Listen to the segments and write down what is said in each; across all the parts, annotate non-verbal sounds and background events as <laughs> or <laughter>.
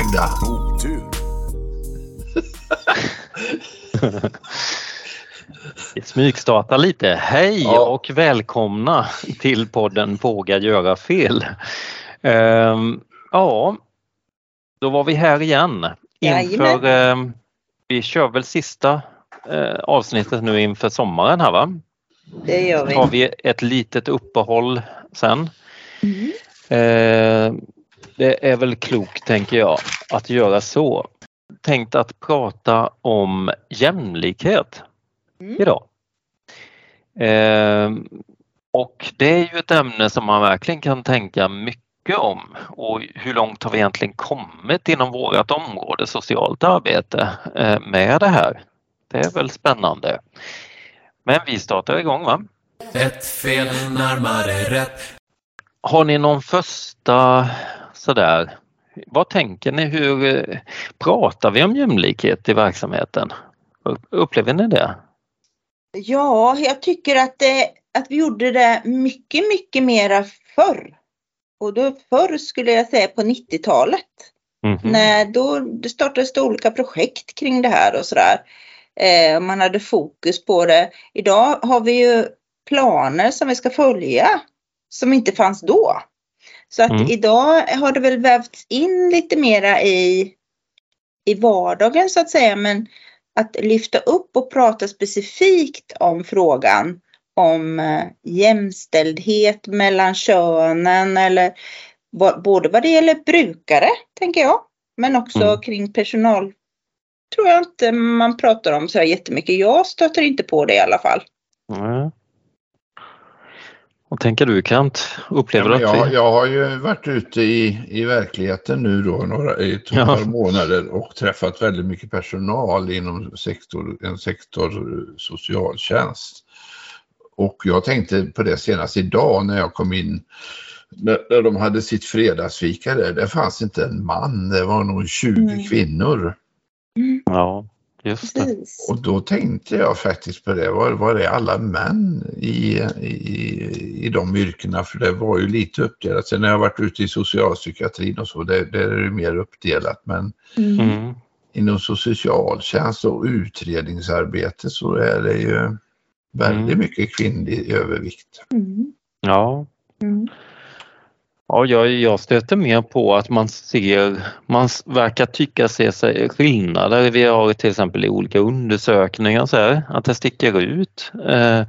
Magda. Vi smygstartar lite. Hej Ja. och välkomna till podden Våga göra fel. Ehm, ja, då var vi här igen. Inför, ehm, vi kör väl sista eh, avsnittet nu inför sommaren här va? Det gör vi. har vi ett litet uppehåll sen. Mm. Eh, det är väl klokt, tänker jag, att göra så. Tänkt att prata om jämlikhet Mm. idag. Eh, och det är ju ett ämne som man verkligen kan tänka mycket om. Och hur långt har vi egentligen kommit inom vårt område socialt arbete eh, med det här? Det är väl spännande. Men vi startar igång va? Ett fel närmare rätt. Har ni någon första sådär, vad tänker ni, hur eh, pratar vi om jämlikhet i verksamheten? Upplever ni det? Ja, jag tycker att, det, att vi gjorde det mycket, mycket mera förr. Och då förr skulle jag säga på 90-talet. Mhm. När då det startades det olika projekt kring det här och sådär. Eh, man hade fokus på det. Idag har vi ju planer som vi ska följa som inte fanns då. Så att Mm. idag har det väl vävts in lite mera i, i vardagen så att säga. Men att lyfta upp och prata specifikt om frågan om eh, jämställdhet mellan könen eller både vad det gäller brukare, tänker jag, men också Mm. kring personal. Tror jag inte man pratar om så jättemycket. Jag stöter inte på det i alla fall. Nej. Vad tänker du Kent? Upplever Ja, jag, vi... jag har ju varit ute i, i verkligheten nu då några, i ett Ja. par månader och träffat väldigt mycket personal inom sektor, en sektor eh, socialtjänst. Och jag tänkte på det senast idag när jag kom in när, när de hade sitt fredagsfika där. Det fanns inte en man, det var nog 20 Mm. kvinnor. Ja, just det. Precis. Och då tänkte jag faktiskt på det, var, var är alla män i, i, i de yrkena? För det var ju lite uppdelat. Sen när jag varit ute i socialpsykiatrin och så, där, där är det mer uppdelat. Men Mm. Mm. inom socialtjänst och utredningsarbete så är det ju väldigt Mm. mycket kvinnlig övervikt. Mm. Ja, Mm. Ja, jag, jag stöter mer på att man ser, man verkar tycka se sig skillnader. Vi har till exempel i olika undersökningar så här, att det sticker ut eh,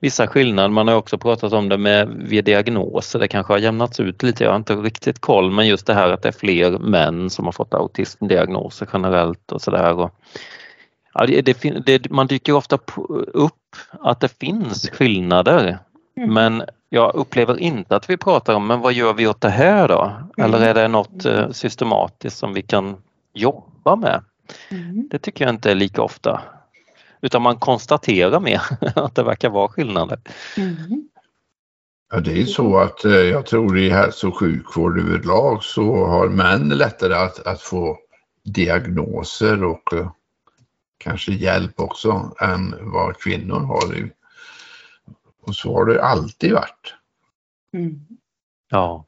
vissa skillnader. Man har också pratat om det med vid diagnoser. Det kanske har jämnats ut lite. Jag har inte riktigt koll, men just det här att det är fler män som har fått autismdiagnoser generellt och sådär. Ja, det, det, det, man dyker ofta upp att det finns skillnader. Mm. Men jag upplever inte att vi pratar om, men vad gör vi åt det här då? Eller är det något eh, systematiskt som vi kan jobba med? Mm. Det tycker jag inte är lika ofta. Utan man konstaterar mer <laughs> att det verkar vara skillnader. Mm. Ja, det är så att eh, jag tror i hälso och sjukvård överlag så har män lättare att, att få diagnoser och eh, kanske hjälp också än vad kvinnor har. Och så har det alltid varit. Mm. Ja.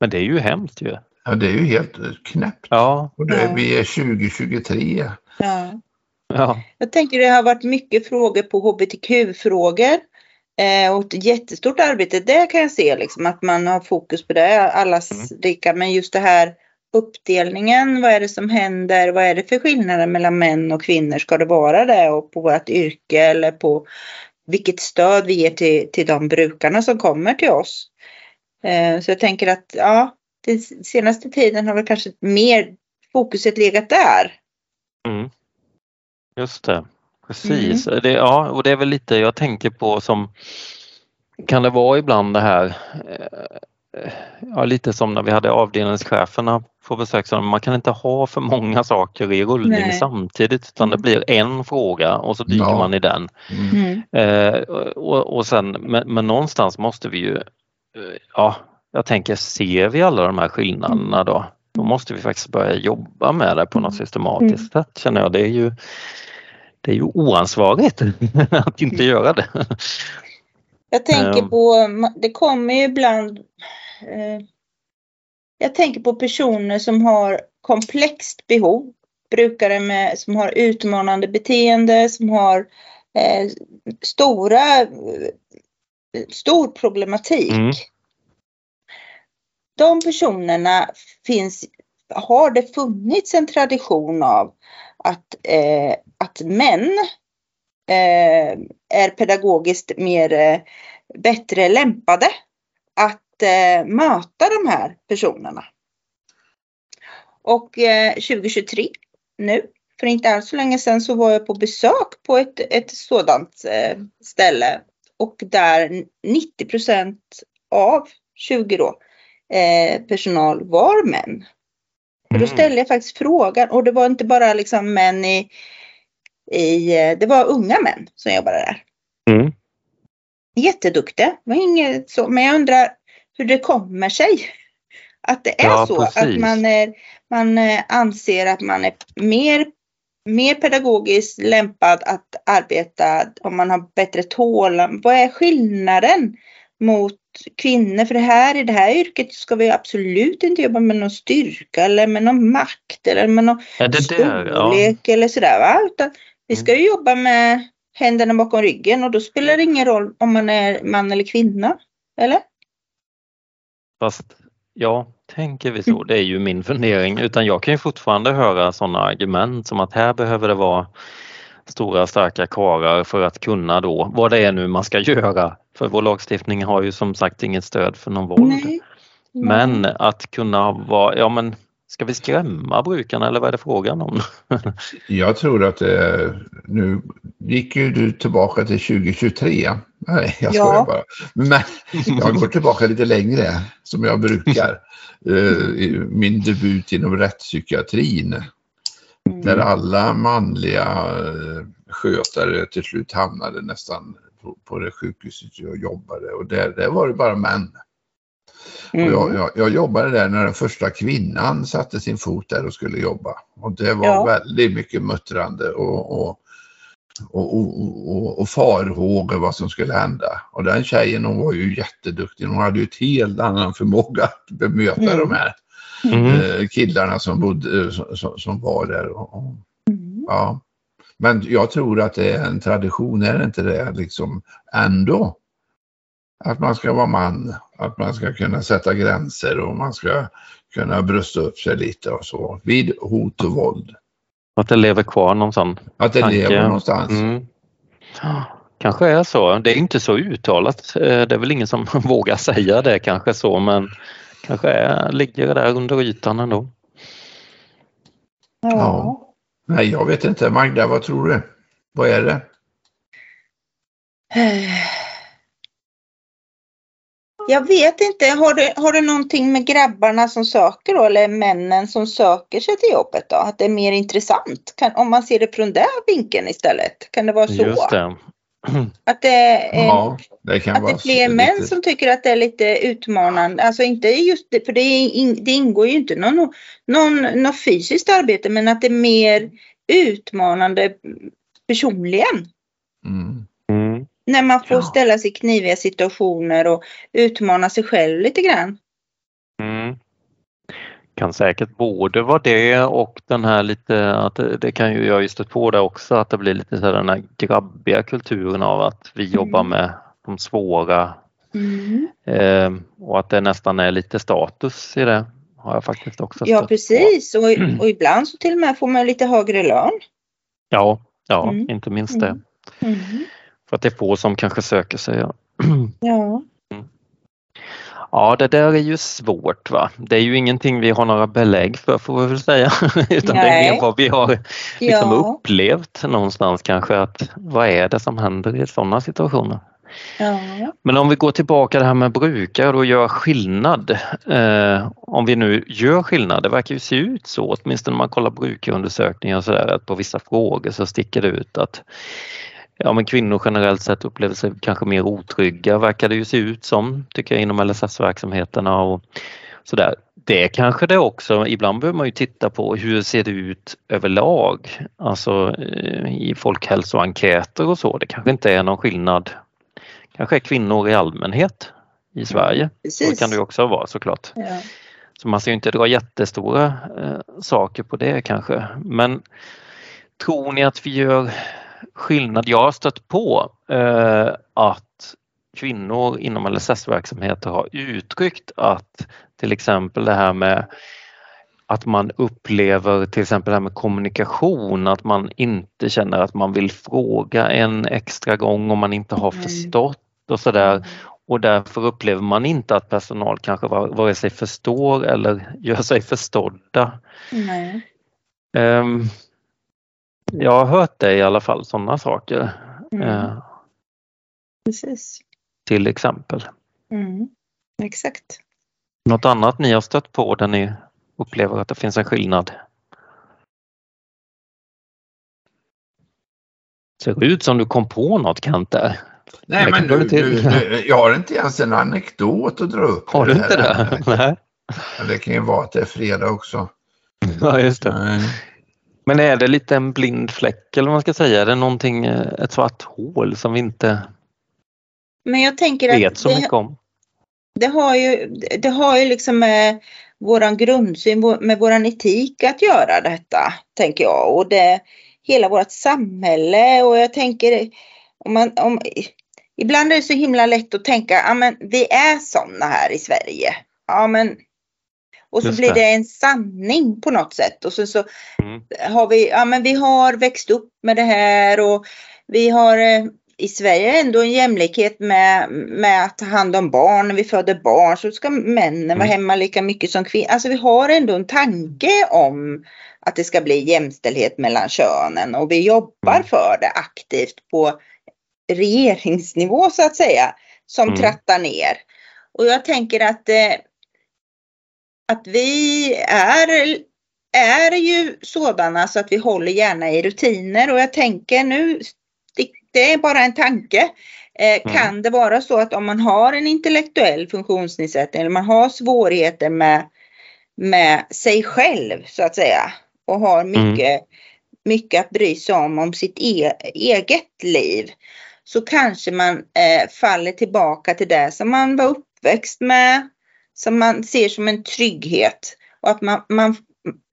Men det är ju hemskt ju. Ja, det är ju helt knäppt. Ja, Och det, vi är 2023. Ja. ja. Jag tänker det har varit mycket frågor på hbtq-frågor. Eh, och ett jättestort arbete där kan jag se liksom, att man har fokus på det, allas lika. Men just det här uppdelningen, vad är det som händer, vad är det för skillnader mellan män och kvinnor? Ska det vara det och på vårt yrke eller på vilket stöd vi ger till, till de brukarna som kommer till oss? Eh, så jag tänker att ja, den senaste tiden har väl kanske mer fokuset legat där. Mm. Just det, precis. Det, ja, och det är väl lite jag tänker på som kan det vara ibland det här eh, ja, lite som när vi hade avdelningscheferna på besök, man kan inte ha för många saker i rullning Nej. samtidigt utan det Mm. blir en fråga och så dyker Ja. man i den. Mm. Eh, och, och sen, men, men någonstans måste vi ju, eh, ja, jag tänker ser vi alla de här skillnaderna då, då måste vi faktiskt börja jobba med det på något systematiskt sätt känner jag. Det är ju, det är ju oansvarigt <laughs> att inte göra det. Jag tänker Ehm. på, det kommer ju ibland, eh, jag tänker på personer som har komplext behov. Brukare med, som har utmanande beteende, som har eh, stora, eh, stor problematik. Mm. De personerna finns, har det funnits en tradition av att, eh, att män eh, är pedagogiskt mer eh, bättre lämpade att eh, möta de här personerna. Och eh, 2023 nu, för inte alls så länge sedan så var jag på besök på ett, ett sådant eh, ställe och där 90 procent av 20 då, eh, personal var män. Och då Mm. ställde jag faktiskt frågan och det var inte bara liksom män i, i eh, det var unga män som jobbade där. Mm. Jätteduktiga, var inget så, men jag undrar hur det kommer sig att det är Ja, så att precis. man, är, man eh, anser att man är mer, mer pedagogiskt lämpad att arbeta om man har bättre tålamod. Vad är skillnaden mot kvinnor? För det här i det här yrket ska vi absolut inte jobba med någon styrka eller med någon makt eller med någon Ja, det där, ja. storlek eller sådär va. Utan vi ska ju jobba med händerna bakom ryggen och då spelar det ingen roll om man är man eller kvinna. Eller? Fast ja, tänker vi så, det är ju min fundering. Utan jag kan ju fortfarande höra sådana argument som att här behöver det vara stora starka karlar för att kunna då, vad det är nu man ska göra. För vår lagstiftning har ju som sagt inget stöd för någon våld. Nej. Men att kunna vara, ja men ska vi skrämma brukarna eller vad är det frågan om? <laughs> Jag tror att det, nu gick ju du tillbaka till 2023. Nej, jag skojar Ja. bara. Men jag går tillbaka lite längre som jag brukar. <laughs> Eh, i Min debut inom rättspsykiatrin Mm. där alla manliga eh, skötare till slut hamnade nästan på, på det sjukhuset jag jobbade och där, där var det bara män. Mm. jag, jag, jag jobbade där när den första kvinnan satte sin fot där och skulle jobba. Och det var Ja. väldigt mycket muttrande och, och, och, och, och, farhågor vad som skulle hända. Och den tjejen hon var ju jätteduktig. Hon hade ju ett helt annan förmåga att bemöta Mm. de här Mm. eh, killarna som, bodde, som, som- som var där. Och, och, Mm. ja. Men jag tror att det är en tradition, är det inte det liksom ändå? Att man ska vara man, att man ska kunna sätta gränser och man ska kunna brösta upp sig lite och så vid hot och våld. Att det lever kvar någon sån Att det Tanke. lever någonstans. Mm. Kanske är så. Det är inte så uttalat. Eh, Det är väl ingen som <laughs> vågar säga det kanske så men kanske är, ligger det där under ytan ändå. Ja. Nej, jag vet inte. Magda, vad tror du? Vad är det? Jag vet inte, har det, har det någonting med grabbarna som söker då eller männen som söker sig till jobbet då? Att det är mer intressant? Kan, om man ser det från den vinkeln istället? Kan det vara så? Just det. Att det är, Ja, det kan att det är fler så- män lite- som tycker att det är lite utmanande. Alltså inte just det, för det, in, det ingår ju inte någon, någon, någon fysiskt arbete men att det är mer utmanande personligen. Mm. Mm. När man får Ja. ställa sig i kniviga situationer och utmana sig själv lite grann. Mm. Kan säkert både vara det och den här lite, att det, kan ju jag har ju stött på det också, att det blir lite så här den här grabbiga kulturen av att vi jobbar Mm. med de svåra eh, och att det nästan är lite status i det. Har jag faktiskt också Ja precis och, och ibland så till och med får man lite högre lön. Ja, ja Mm. inte minst det. Mm. För att det är få som kanske söker sig. Ja. <clears throat> Ja. Ja, det där är ju svårt va. Det är ju ingenting vi har några belägg för får vi väl säga. <laughs> Utan det är Nej. mer vad vi har liksom Ja. upplevt någonstans kanske att vad är det som händer i sådana situationer. ja. Men om vi går tillbaka det här med brukare och gör skillnad. Eh, om vi nu gör skillnad, det verkar ju se ut så åtminstone när man kollar brukarundersökningar och sådär att på vissa frågor så sticker det ut att ja, men kvinnor generellt sett upplever sig kanske mer otrygga verkar det ju se ut som tycker jag inom LSS-verksamheterna och sådär. Det kanske det också, ibland behöver man ju titta på hur ser det ut överlag, alltså eh, i folkhälsoenkäter och så. Det kanske inte är någon skillnad kanske är kvinnor i allmänhet i Sverige. Så Precis. kan det ju också vara såklart. Ja. Så man ska ju inte dra jättestora eh, saker på det kanske. Men tror ni att vi gör skillnad? Jag har stött på eh, att kvinnor inom LSS-verksamheter har uttryckt att till exempel det här med att man upplever till exempel det här med kommunikation, att man inte känner att man vill fråga en extra gång om man inte har Nej. förstått och sådär. Och därför upplever man inte att personal kanske var- vare sig förstår eller gör sig förstådda. Nej. Ehm, jag har hört det i alla fall, sådana saker. Mm. eh, Precis. till exempel. Mm. Exakt. Något annat ni har stött på där ni upplever att det finns en skillnad? Ser ut som du kom på något Kent där. Nej, men du, du inte- du, du, jag har inte ens en anekdot att dra upp. Har du inte det? här. <laughs> Nej. Det kan ju vara att det är fredag också. Ja, just det. Nej. Men är det lite en blind fläck eller vad man ska säga? Är det någonting, eh, ett svart hål som vi inte Men jag tänker vet att så det, mycket om? det har ju, det har ju liksom med våran grundsyn, med våran etik att göra detta, tänker jag. Och det, hela vårt samhälle och jag tänker, om man, om, ibland är det så himla lätt att tänka, ja men vi är sådana här i Sverige. Ja men, och så Just blir det. en sanning på något sätt. Och så, så Mm. har vi, ja men vi har växt upp med det här och vi har eh, i Sverige ändå en jämlikhet med, med att ta hand om barn. När vi föder barn så ska männen vara Mm. hemma lika mycket som kvinnor. Alltså vi har ändå en tanke om att det ska bli jämställdhet mellan könen och vi jobbar Mm. för det aktivt på regeringsnivå så att säga. Som Mm. trattar ner. Och jag tänker att eh, att vi är, är ju sådana så att vi håller gärna i rutiner. Och jag tänker nu, det, är bara en tanke. Eh, Kan det vara så att om man har en intellektuell funktionsnedsättning eller man har svårigheter med, med sig själv så att säga och har mycket, mycket att bry sig om, om sitt e eget liv så kanske man eh, faller tillbaka till det som man var uppväxt med, som man ser som en trygghet och att man, man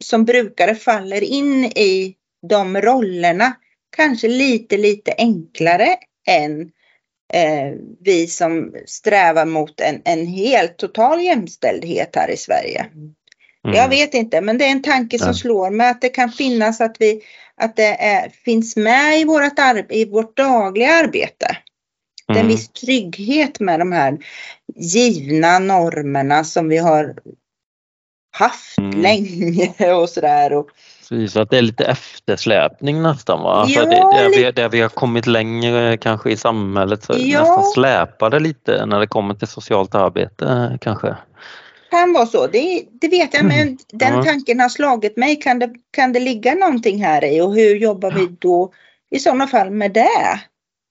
som brukare faller in i de rollerna kanske lite, lite enklare än eh, vi som strävar mot en, en helt total jämställdhet här i Sverige. Mm. Jag vet inte, men det är en tanke som Ja. slår mig att det kan finnas att vi att det är, finns med i vårt, i vårt dagliga arbete. En Mm. viss trygghet med de här givna normerna som vi har haft Mm. länge <laughs> och sådär. Och, Precis, att det är lite eftersläpning nästan va? Alltså Ja, det, där, vi, där vi har kommit längre kanske i samhället så Ja. nästan släpar det lite när det kommer till socialt arbete kanske. kan vara så, det, det vet jag, men den Ja. tanken har slagit mig. Kan det, kan det ligga någonting här i och hur jobbar vi då i sådana fall med det?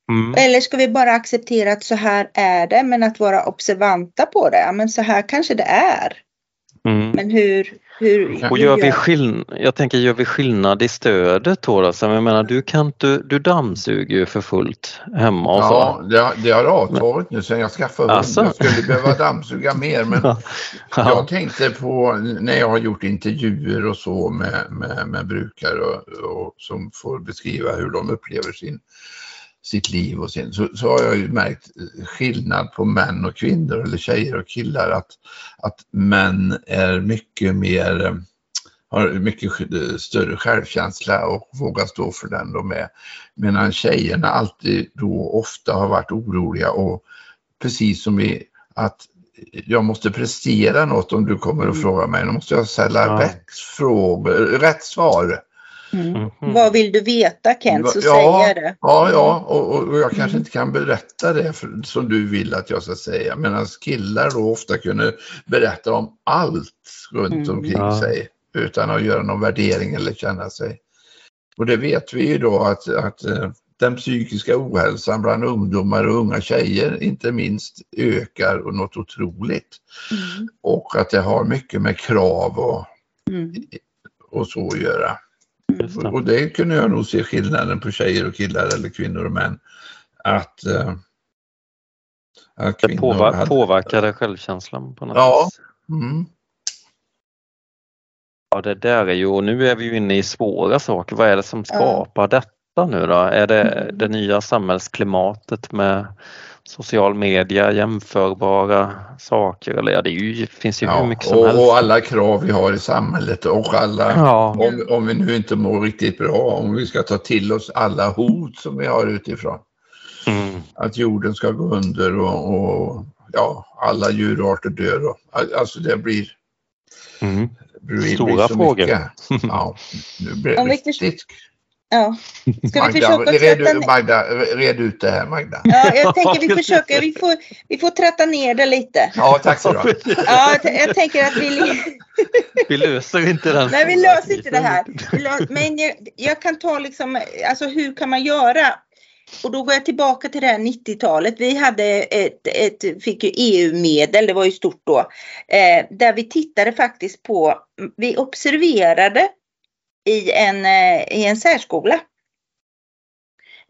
Mm. Eller ska vi bara acceptera att så här är det, men att vara observanta på det? Ja, men så här kanske det är. Mm. Men hur, hur, Och gör vi skill- jag tänker, gör vi skillnad i stödet då? då? Så jag menar, du, kan inte, du dammsuger ju för fullt hemma och Ja, så. det, har- det har avtagit nu sen jag skaffade hund. Asså? Jag skulle behöva dammsuga mer men <laughs> Ja. jag tänkte på när jag har gjort intervjuer och så med, med, med brukare och, och som får beskriva hur de upplever sin, sitt liv och sin, så, så har jag ju märkt skillnad på män och kvinnor eller tjejer och killar att, att män är mycket mer har mycket större självkänsla och vågar stå för den de är. Medan tjejerna alltid då ofta har varit oroliga och precis som i att jag måste prestera något om du kommer och Mm. frågar mig. Då måste jag ställa Ja. rätt frågor, rätt svar. Mm. Mhm. Vad vill du veta Kent, så Ja, säger det. Ja, ja, och, och och jag kanske Mm. inte kan berätta det för, som du vill att jag ska säga. Medan killar då ofta kunde berätta om allt runt Mm. omkring Ja. sig utan att göra någon värdering eller känna sig. Och det vet vi ju då att, att eh, den psykiska ohälsan bland ungdomar och unga tjejer inte minst ökar och något otroligt. Mm. Och att det har mycket med krav och, Mm. och så att göra. Det. och det kunde jag nog se skillnaden på tjejer och killar eller kvinnor och män. Att, eh, att Det påver- hade- påverkade självkänslan på något Ja. vis. Mm. Ja, det där är ju, och nu är vi ju inne i svåra saker. Vad är det som skapar detta nu då? Är det det nya samhällsklimatet med social media, jämförbara saker? Eller ja, det är ju, finns ju hur Ja, mycket som och, helst. och alla krav vi har i samhället och alla, Ja, om, om vi nu inte mår riktigt bra, om vi ska ta till oss alla hot som vi har utifrån. mm, Att jorden ska gå under och, och ja, alla djurarter dör. Och, alltså det blir, mm. det blir, Stora blir så frågor. mycket. <laughs> Ja, nu blir det riktigt. Ja. <laughs> Ska vi Magda, försöka red, tratta? Magda, red ut det här Magda. Ja, jag <laughs> tänker vi försöker, vi får, vi får tratta ner det lite. Ja, tack så du Ja, jag tänker att vi... <laughs> Vi löser inte den Nej, vi löser inte det här. Vi Men jag, jag kan ta liksom, alltså hur kan man göra? Och då går jag tillbaka till det här 90-talet. Vi hade ett, ett, fick ju EU-medel, det var ju stort då, eh, där vi tittade faktiskt på, vi observerade i en, eh, i en särskola.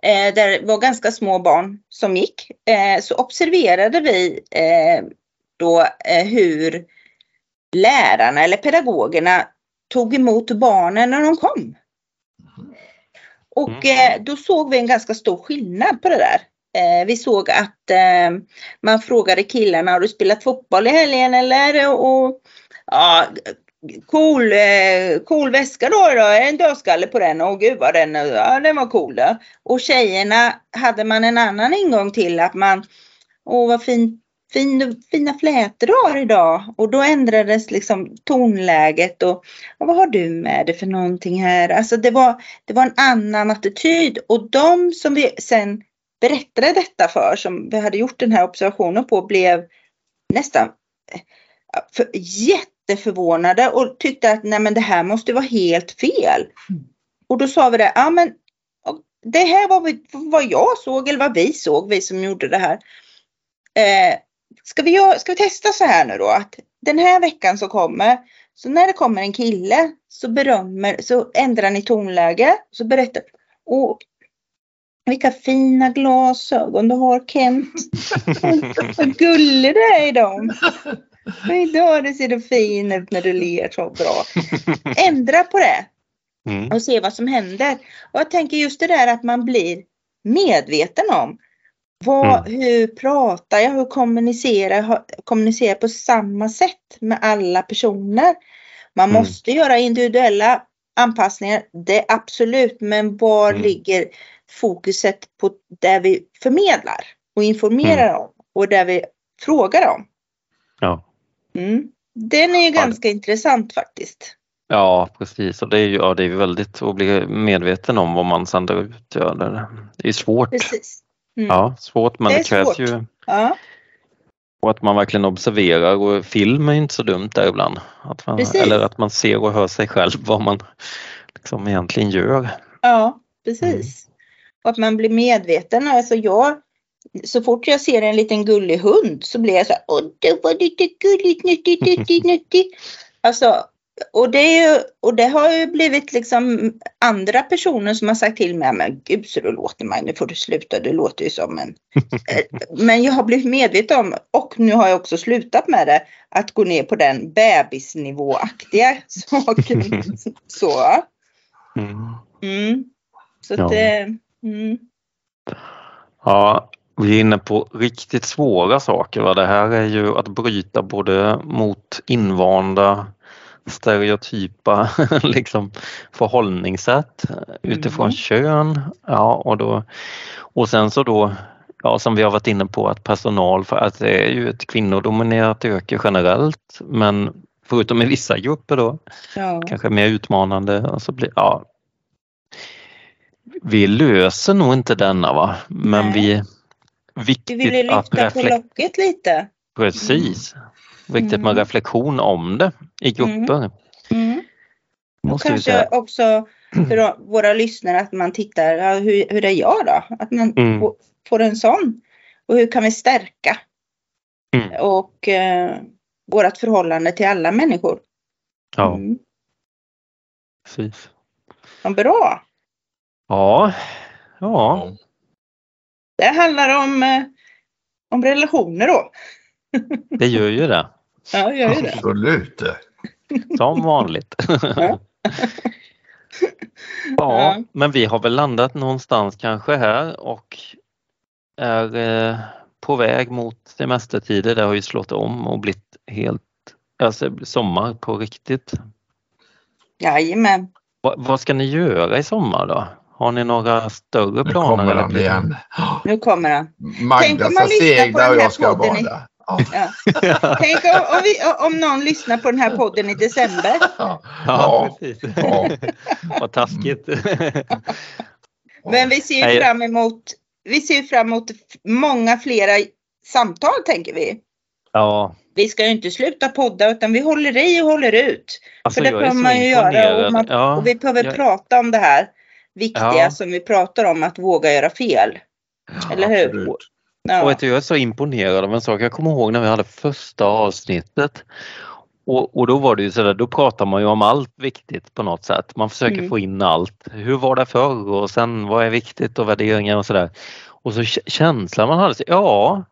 Eh, där det var ganska små barn som gick. Eh, så observerade vi eh, då eh, hur lärarna eller pedagogerna tog emot barnen när de kom. Och eh, då såg vi en ganska stor skillnad på det där. Vi såg att man frågade killarna, har du spelat fotboll i helgen eller? Och, ja, cool, eh, cool väska då, då, är det en dödskalle på den? Åh gud vad den, ja, den var cool då. Och tjejerna hade man en annan ingång till att man, åh vad fin, fin, fina flätor du har idag. Och då ändrades liksom tonläget och, och vad har du med dig för någonting här? Alltså det var, det var en annan attityd och de som vi sen berättade detta för, som vi hade gjort den här observationen på, blev nästan eh, för, jätte jätteförvånade och tyckte att nej men det här måste vara helt fel. Och då sa vi det, ja men det här var vi- vad jag såg eller vad vi såg, vi som gjorde det här. Eh, ska, vi, göra- ska vi testa så här nu då? Att den här veckan som kommer, så när det kommer en kille så berömmer, så ändrar ni tonläge, så berättar, och vilka fina glasögon du har Kent. <laughs> Vad gullig du är i dem. Idag det ser du fin ut när du ler så bra. Ändra på det Mm. och se vad som händer. Och jag tänker just det där att man blir medveten om vad, hur pratar jag, hur kommunicerar jag, kommunicerar på samma sätt med alla personer. Man Mm. måste göra individuella anpassningar, det absolut, men var Mm. ligger fokuset på där vi förmedlar och informerar om och där vi frågar om. Ja. Mm. Den är ju Ja, det- ganska intressant faktiskt. Ja, precis. Och det är ju ja, det är väldigt att bli medveten om vad man sänder ut. Ja, det, är svårt. Precis. Mm. Ja, svårt men Det det, krävs svårt. ju Ja, och att man verkligen observerar och film är inte så dumt där ibland. Att man, eller att man ser och hör sig själv vad man liksom egentligen gör. ja precis. Och att man blir medveten. Alltså jag, så fort jag ser en liten gullig hund så blir jag så här, åh det var lite gulligt, nyttigt, nyttigt, nyttigt. Alltså, och det, och det har ju blivit liksom andra personer som har sagt till mig, men gud så du låter mig, nu får du sluta, du låter ju som en... <laughs> Eh, men jag har blivit medveten om, och nu har jag också slutat med det, att gå ner på den bebisnivåaktiga saken. <laughs> Så. Mm. Mm. Så Ja. att det, mm. Ja, vi är inne på riktigt svåra saker. Va? Det här är ju att bryta både mot invanda stereotypa <laughs> liksom, förhållningssätt utifrån Mm. kön. Ja, och, då, och sen så då, ja, som vi har varit inne på, att personal, för att det är ju ett kvinnodominerat yrke generellt, men förutom i vissa grupper då, ja. kanske mer utmanande. Och så blir, ja, vi löser nog inte denna va, men Nej. vi Vi viktigt vill ju att lyfta på reflektera locket lite. Precis. Viktigt med Mm. reflektion om det i grupper. Mm. Och Måste vi kanske säga. också för våra lyssnare att man tittar, ja, hur, hur är jag då? Att man Mm. får, får en sån. Och hur kan vi stärka? Mm. Och eh, vårt förhållande till alla människor. Ja, Mm. precis. Ja, bra. Ja, ja, Det handlar om, eh, om relationer då. det gör ju det. <laughs> Ja, gör ju det. Absolut. Som vanligt. <laughs> <laughs> Ja. ja, men vi har väl landat någonstans kanske här och är eh, på väg mot semestertider. Det har ju slått om och blivit helt alltså, sommar på riktigt. Jajamän. Va, vad ska ni göra i sommar då? Har ni några större Nu planer? kommer eller han igen. Nu kommer han. Magda Tänk om ska man lyssnar på segla den och här jag ska podden i-. Ja. Ja. <laughs> Tänk om, om, vi, om någon lyssnar på den här podden i december. Ja. Ja, precis. Ja. Vad taskigt. Men vi ser fram emot, vi ser ju fram emot många flera samtal tänker vi. ja, Vi ska ju inte sluta podda utan vi håller i och håller ut. alltså För det behöver man ju göra och, man, Ja, och vi behöver jag- prata om det här viktiga Ja. som vi pratar om att våga göra fel. Eller hur? Absolut. Ja. Och vet du, jag är så imponerad av en sak. Jag kommer ihåg när vi hade första avsnittet. Och, och då var det ju sådär, då pratar man ju om allt viktigt på något sätt. Man försöker Mm. få in allt. Hur var det förr och sen vad är viktigt och värderingar och sådär. Och så känslan man hade, så, ja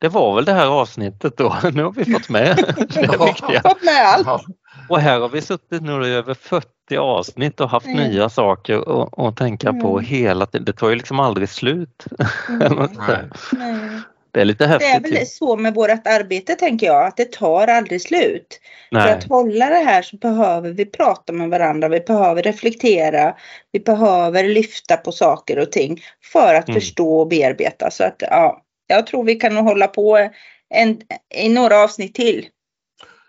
det var väl det här avsnittet då. <laughs> Nu har vi fått med <laughs> det Ja. viktiga. Fått med allt. Och här har vi suttit nu i över 40 avsnitt och haft Mm. nya saker att, tänka på Mm. hela tiden. Det tar ju liksom aldrig slut. Mm. <laughs> Nej. Det är lite Det är häftigt. väl så med vårt arbete tänker jag, att det tar aldrig slut. För Nej. att hålla det här så behöver vi prata med varandra, vi behöver reflektera, vi behöver lyfta på saker och ting för att Mm. förstå och bearbeta. Så att ja, jag tror vi kan hålla på en, i några avsnitt till.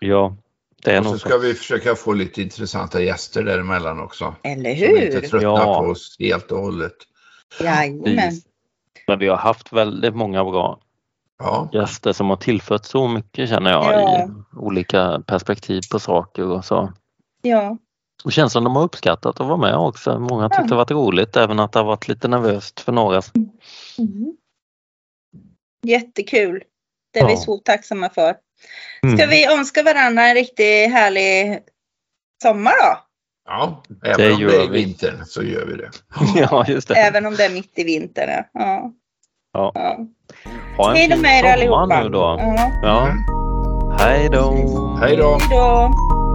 Ja, det är Och så så. ska vi försöka få lite intressanta gäster däremellan också. Eller Som inte hur? tröttnar Ja. på oss helt och hållet. Jajamän. Men vi har haft väldigt många bra Ja, gäster som har tillfört så mycket känner jag Ja. i olika perspektiv på saker och så. Ja, Och känns som de har uppskattat att vara med också. Många tyckte Ja. det varit roligt även att det har varit lite nervöst för några. mm. Jättekul. Det är vi så tacksamma för. Mm. Ska vi önska varandra en riktigt härlig sommar då? ja. Det även om det är vi. vintern så gör vi det. <laughs> Ja, just det. Även om det är mitt i vintern. Ja. Ja. Ja. Ha en Hej då fin med er sommar allihopa. nu då. Ja. Ja. Hej då. Hej då! Hej då.